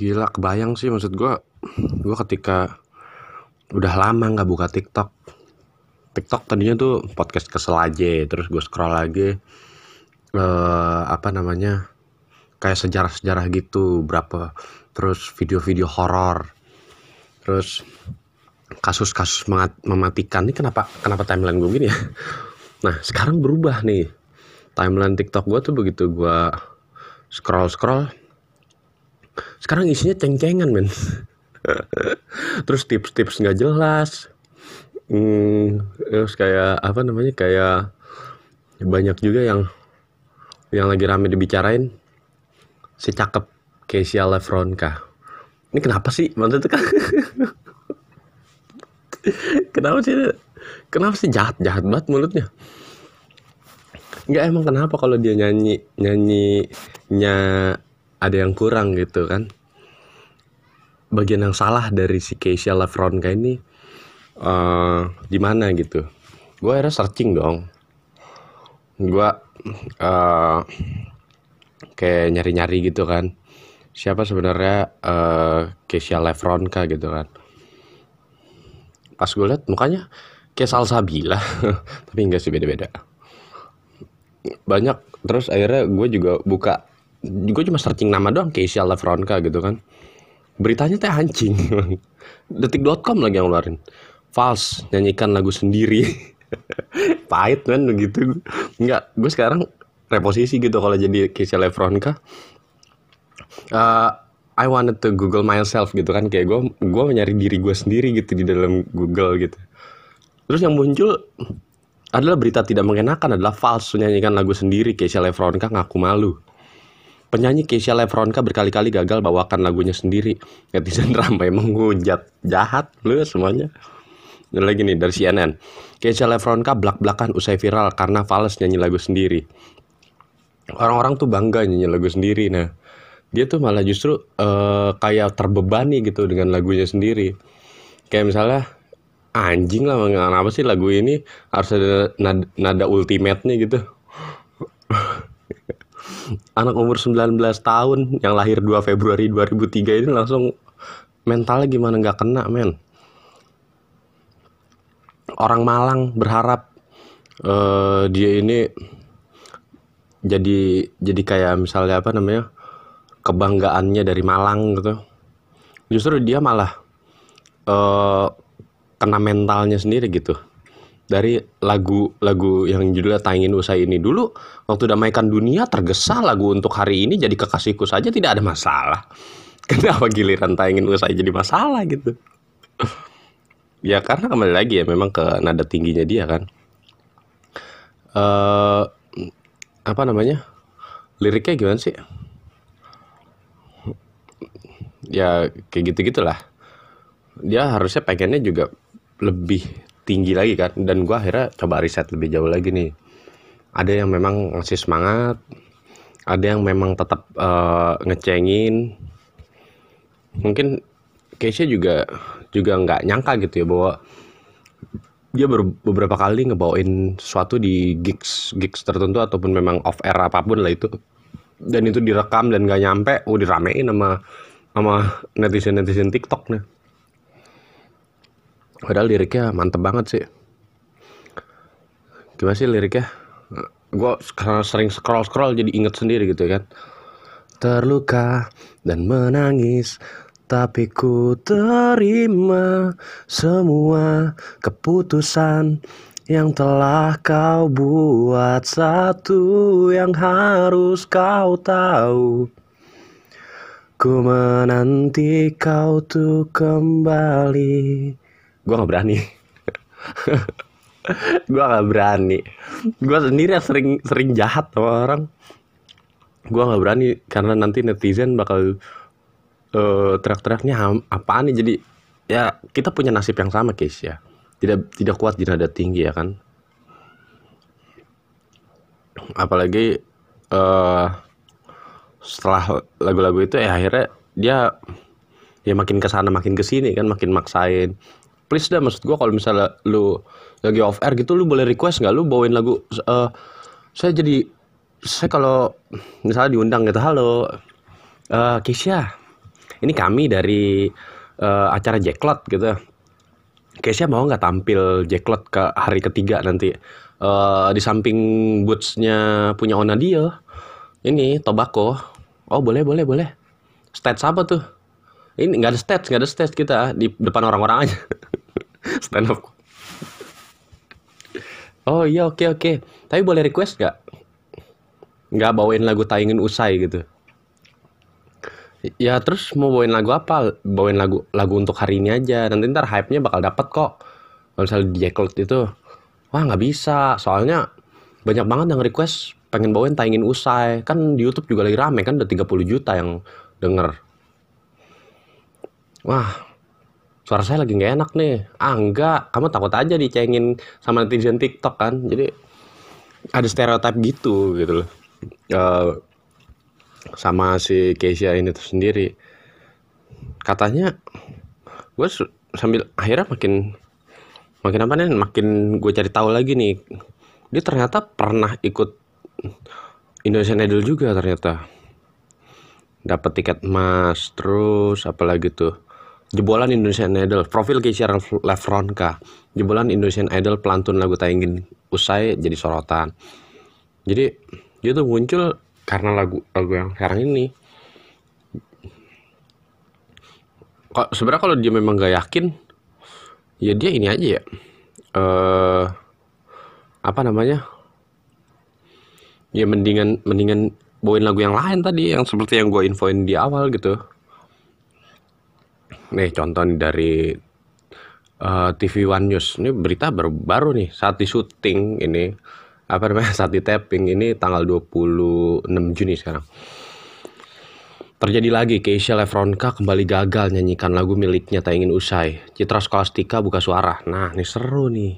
Gila, kebayang sih maksud gue. Gue ketika udah lama nggak buka TikTok. TikTok tadinya tuh podcast kesel aja, terus gue scroll lagi eh apa namanya kayak sejarah-sejarah gitu, berapa terus video-video horor, terus kasus-kasus mematikan. Ini kenapa kenapa timeline gue gini ya? Nah sekarang berubah nih timeline TikTok gue tuh begitu gue scroll scroll sekarang isinya ceng-cengan men. Terus tips-tips nggak jelas. Hmm, terus kayak apa namanya kayak banyak juga yang yang lagi rame dibicarain. Si cakep Kesia Lefronka ini kenapa sih? Maksudnya kan kenapa sih kenapa sih jahat jahat banget mulutnya? Nggak emang kenapa kalau dia nyanyi nyanyinya ada yang kurang gitu kan. Bagian yang salah dari si Keisha Lefronka ini eh di mana gitu? Gue akhirnya searching dong. Gue eh kayak nyari-nyari gitu kan. Siapa sebenarnya eh Keisha Lefronka gitu kan. Pas gue liat mukanya kayak Salsabila tapi enggak sih beda-beda. Banyak terus akhirnya gue juga buka gue cuma searching nama doang Keisha Lefronka gitu kan. Beritanya teh anjing. Detik.com lagi yang ngeluarin. False nyanyikan lagu sendiri. Pahit kan begitu. Nggak gue sekarang reposisi gitu kalau jadi Keisha Lefronka Eh, I wanted to Google myself gitu kan. Kayak gue gue nyari diri gue sendiri gitu di dalam Google gitu. Terus yang muncul adalah berita tidak mengenakan adalah false nyanyikan lagu sendiri Keisha Lefronka ngaku malu Penyanyi Keisha Lefronka berkali-kali gagal bawakan lagunya sendiri. Netizen ramai menghujat. Jahat lu semuanya. Dan lagi nih dari CNN. Keisha Lefronka belak-belakan usai viral karena fals nyanyi lagu sendiri. Orang-orang tuh bangga nyanyi lagu sendiri. Nah, dia tuh malah justru eh, kayak terbebani gitu dengan lagunya sendiri. Kayak misalnya anjing lah kenapa sih lagu ini harus ada nada, nada ultimate-nya gitu. Anak umur 19 tahun yang lahir 2 Februari 2003 ini langsung mentalnya gimana? Nggak kena men. Orang Malang berharap eh, dia ini jadi jadi kayak misalnya apa namanya kebanggaannya dari Malang gitu. Justru dia malah eh, kena mentalnya sendiri gitu dari lagu-lagu yang judulnya Tangin Usai ini. Dulu waktu damaikan dunia tergesa lagu untuk hari ini jadi kekasihku saja tidak ada masalah. Kenapa giliran Tangin Usai jadi masalah gitu? Ya karena kembali lagi ya memang ke nada tingginya dia kan. Eh apa namanya? Liriknya gimana sih? Ya kayak gitu gitulah dia harusnya pengennya juga lebih tinggi lagi kan. Dan gua akhirnya coba riset lebih jauh lagi nih. Ada yang memang ngasih semangat ada yang memang tetap eh, ngecengin. Mungkin Keisha juga juga nggak nyangka gitu ya bahwa dia ber- beberapa kali ngebawain sesuatu di gigs gigs tertentu ataupun memang off air apa pun lah itu. Dan itu direkam dan nggak nyampe oh diramein sama sama netizen netizen TikTok nih padahal liriknya mantep banget sih. Gimana sih liriknya? Gue sering scroll scroll jadi inget sendiri gitu kan. Terluka dan menangis tapi ku terima semua keputusan yang telah kau buat. Satu yang harus kau tahu ku menanti kau tuh kembali gue nggak berani. Gue nggak berani. Gue sendiri yang sering sering jahat sama orang. Gue nggak berani karena nanti netizen bakal uh, teriak-teriaknya apaan nih? Jadi ya kita punya nasib yang sama guys ya. Tidak tidak kuat di nada tinggi ya kan? Apalagi uh, setelah lagu-lagu itu ya akhirnya dia ya makin ke sana makin ke sini kan? Makin maksain please dah maksud gue kalau misalnya lu lagi off air gitu lu boleh request nggak? Lu bawain lagu uh, saya jadi saya kalau misalnya diundang gitu halo uh, Keisha ini kami dari uh, acara Jacklot gitu. Keisha mau nggak tampil Jacklot ke hari ketiga nanti? Uh, di samping bootsnya punya Ona dia ini Tobacco. Oh boleh boleh boleh. Stage apa tuh? Ini nggak ada stage nggak ada stage kita di depan orang-orang aja stand up oh iya oke okay, oke. Okay. tapi boleh request gak nggak bawain lagu tayangin usai gitu? Ya terus mau bawain lagu apa? Bawain lagu lagu untuk hari ini aja. Nanti ntar hype nya bakal dapet kok. Kalau misalnya di Jacklet itu. Wah nggak bisa. Soalnya banyak banget yang request pengen bawain tayangin usai. Kan di YouTube juga lagi rame kan udah 30 juta yang denger. Wah suara saya lagi nggak enak nih. Ah enggak kamu takut aja dicengin sama netizen TikTok kan. Jadi ada stereotip gitu gitu loh. Uh, sama si Keisha ini tuh sendiri katanya gue sambil akhirnya makin makin apa nih makin gue cari tahu lagi nih. Dia ternyata pernah ikut Indonesian Idol juga ternyata. Dapat tiket emas terus apalagi tuh Jebolan Indonesian Idol, profil Keisha Lefronka. Jebolan Indonesian Idol pelantun lagu tayangin usai jadi sorotan. Jadi dia tuh muncul karena lagu lagu yang sekarang ini. Kok sebenarnya kalau dia memang gak yakin, ya dia ini aja ya. Eh apa namanya? Ya mendingan mendingan bawain lagu yang lain tadi yang seperti yang gue infoin di awal gitu nih contoh nih dari uh, eh, TV One News ini berita baru baru nih saat di syuting ini apa namanya saat di tapping ini tanggal 26 Juni sekarang Terjadi lagi, Keisha Lefronka kembali gagal nyanyikan lagu miliknya tak ingin usai. Citra Skolastika buka suara. Nah, ini seru nih.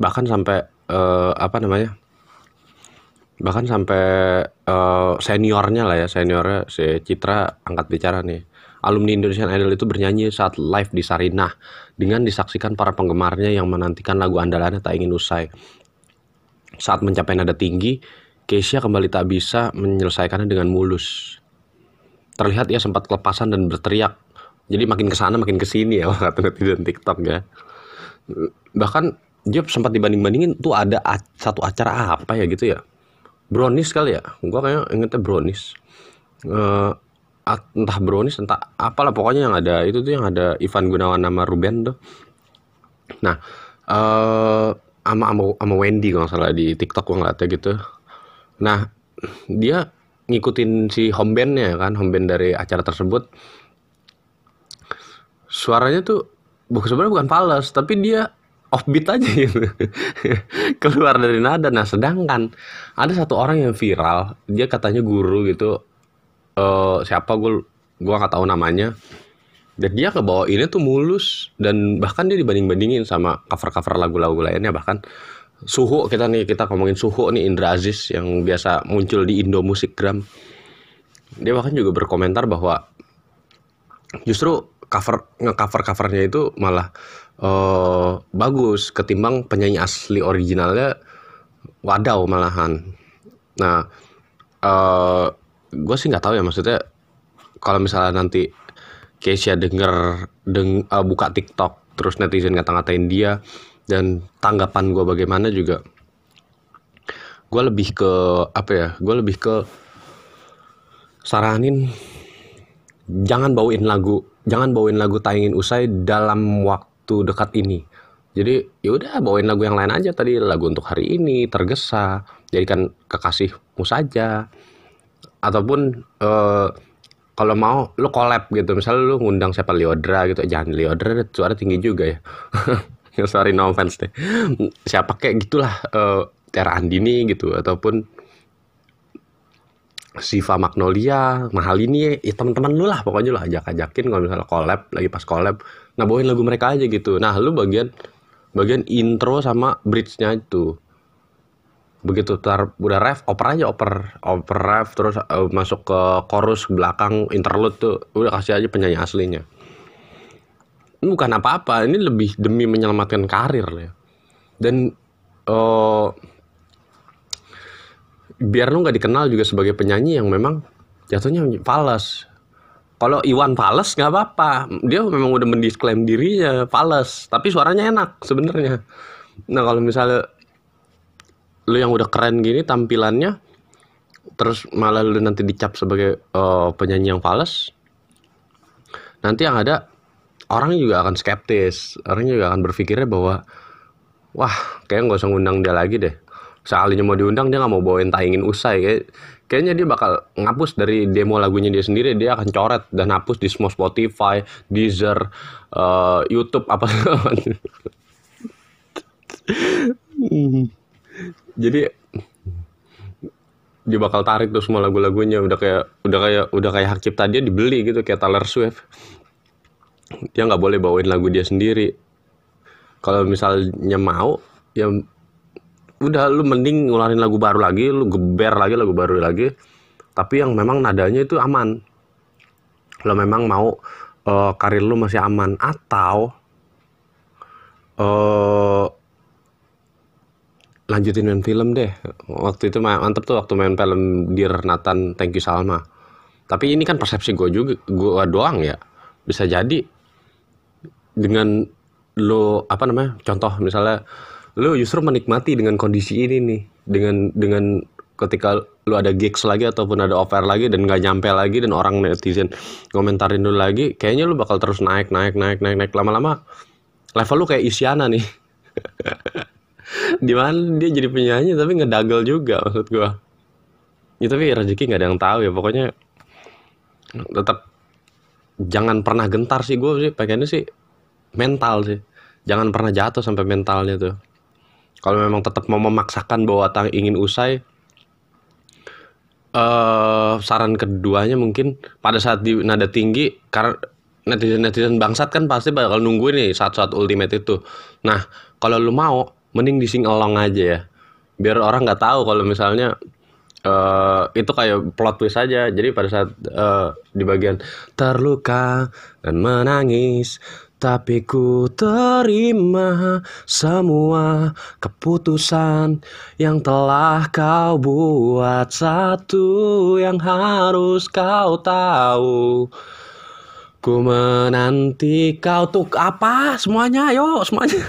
Bahkan sampai uh, apa namanya? Bahkan sampai uh, seniornya lah ya, seniornya si Citra angkat bicara nih alumni Indonesian Idol itu bernyanyi saat live di Sarinah dengan disaksikan para penggemarnya yang menantikan lagu andalannya tak ingin usai. Saat mencapai nada tinggi, Keisha kembali tak bisa menyelesaikannya dengan mulus. Terlihat ia sempat kelepasan dan berteriak. Jadi makin ke sana makin ke sini ya kata netizen TikTok ya. Bahkan dia sempat dibanding-bandingin tuh ada satu acara apa ya gitu ya. Brownies kali ya. Gua kayak ingetnya Brownies. Uh, entah brownies entah apalah pokoknya yang ada itu tuh yang ada Ivan Gunawan nama Ruben tuh. Nah eh uh, ama ama Wendy kalau salah di TikTok gue ngeliatnya gitu. Nah dia ngikutin si home bandnya kan home dari acara tersebut. Suaranya tuh bukan sebenarnya bukan fals tapi dia offbeat aja gitu. Keluar dari nada. Nah sedangkan ada satu orang yang viral dia katanya guru gitu uh, siapa gue gue nggak tahu namanya. Dan dia kebawa ini tuh mulus. Dan bahkan dia dibanding bandingin sama cover cover lagu-lagu lainnya bahkan. Suhu kita nih kita ngomongin suhu nih Indra Aziz yang biasa muncul di Indo Musikgram dia bahkan juga berkomentar bahwa justru cover ngecover covernya itu malah uh, bagus ketimbang penyanyi asli originalnya wadaw malahan. Nah uh, gue sih nggak tahu ya maksudnya kalau misalnya nanti Keisha denger deng uh, buka TikTok terus netizen ngata-ngatain dia dan tanggapan gue bagaimana juga gue lebih ke apa ya gue lebih ke saranin jangan bawain lagu jangan bawain lagu tayangin usai dalam waktu dekat ini. Jadi yaudah bawain lagu yang lain aja tadi lagu untuk hari ini tergesa jadikan kekasihmu saja ataupun uh, kalau mau lu collab gitu. Misalnya lu ngundang siapa Liodra gitu. Jangan Liodra suara tinggi juga ya. Sorry no offense deh. Siapa kayak gitulah uh, Tiara Andini gitu. Ataupun Siva Magnolia, mahal ini ya teman-teman lu lah. Pokoknya lu ajak-ajakin kalau misalnya collab lagi pas collab, nah bawain lagu mereka aja gitu. Nah lu bagian bagian intro sama bridge-nya itu. Begitu tar udah ref, oper aja oper oper ref terus uh, masuk ke chorus belakang interlude tuh udah kasih aja penyanyi aslinya. Ini bukan apa-apa, ini lebih demi menyelamatkan karir ya. Dan uh, biar lu nggak dikenal juga sebagai penyanyi yang memang jatuhnya fals. Kalau Iwan fals nggak apa-apa, dia memang udah mendisklaim dirinya fals, tapi suaranya enak sebenarnya. Nah kalau misalnya lu yang udah keren gini tampilannya, terus malah lu nanti dicap sebagai uh, penyanyi yang fals, nanti yang ada orang juga akan skeptis, orang juga akan berpikirnya bahwa wah kayak nggak usah ngundang dia lagi deh. Sekalinya mau diundang dia nggak mau bawain tayangin usai. Kayak kayaknya dia bakal ngapus dari demo lagunya dia sendiri. Dia akan coret dan hapus di semua Spotify, Deezer, uh, YouTube apa jadi dia bakal tarik tuh semua lagu-lagunya. Udah kayak udah kayak udah kayak hak cipta dia dibeli gitu kayak Taylor Swift. Dia nggak boleh bawain lagu dia sendiri. Kalau misalnya mau ya udah lu mending ngeluarin lagu baru lagi lu geber lagi lagu baru lagi. Tapi yang memang nadanya itu aman. Lo memang mau uh, karir lu masih aman. Atau uh, lanjutin main film deh. Waktu itu mantep tuh waktu main film Dear Nathan Thank You Salma. Tapi ini kan persepsi gue juga gue doang ya. Bisa jadi dengan lo apa namanya contoh misalnya lu justru menikmati dengan kondisi ini nih. Dengan dengan ketika lu ada gigs lagi ataupun ada offer lagi dan nggak nyampe lagi dan orang netizen komentarin lu lagi kayaknya lu bakal terus naik naik naik naik naik. Lama-lama level lu kayak Isyana nih di mana dia jadi penyanyi tapi ngedagel juga maksud gua. Ya tapi rezeki nggak ada yang tahu ya pokoknya tetap jangan pernah gentar sih gue sih pengennya sih mental sih. Jangan pernah jatuh sampai mentalnya tuh. Kalau memang tetap mau memaksakan bahwa tang ingin usai uh, saran keduanya mungkin pada saat di nada tinggi karena netizen netizen bangsat kan pasti bakal nungguin nih saat-saat ultimate itu. Nah kalau lu mau mending di sing along aja ya. Biar orang nggak tahu kalau misalnya uh, itu kayak plot twist aja. Jadi pada saat uh, di bagian terluka dan menangis tapi ku terima semua keputusan yang telah kau buat. Satu yang harus kau tahu Ku menanti kau. Tuh apa? Semuanya? Ayo semuanya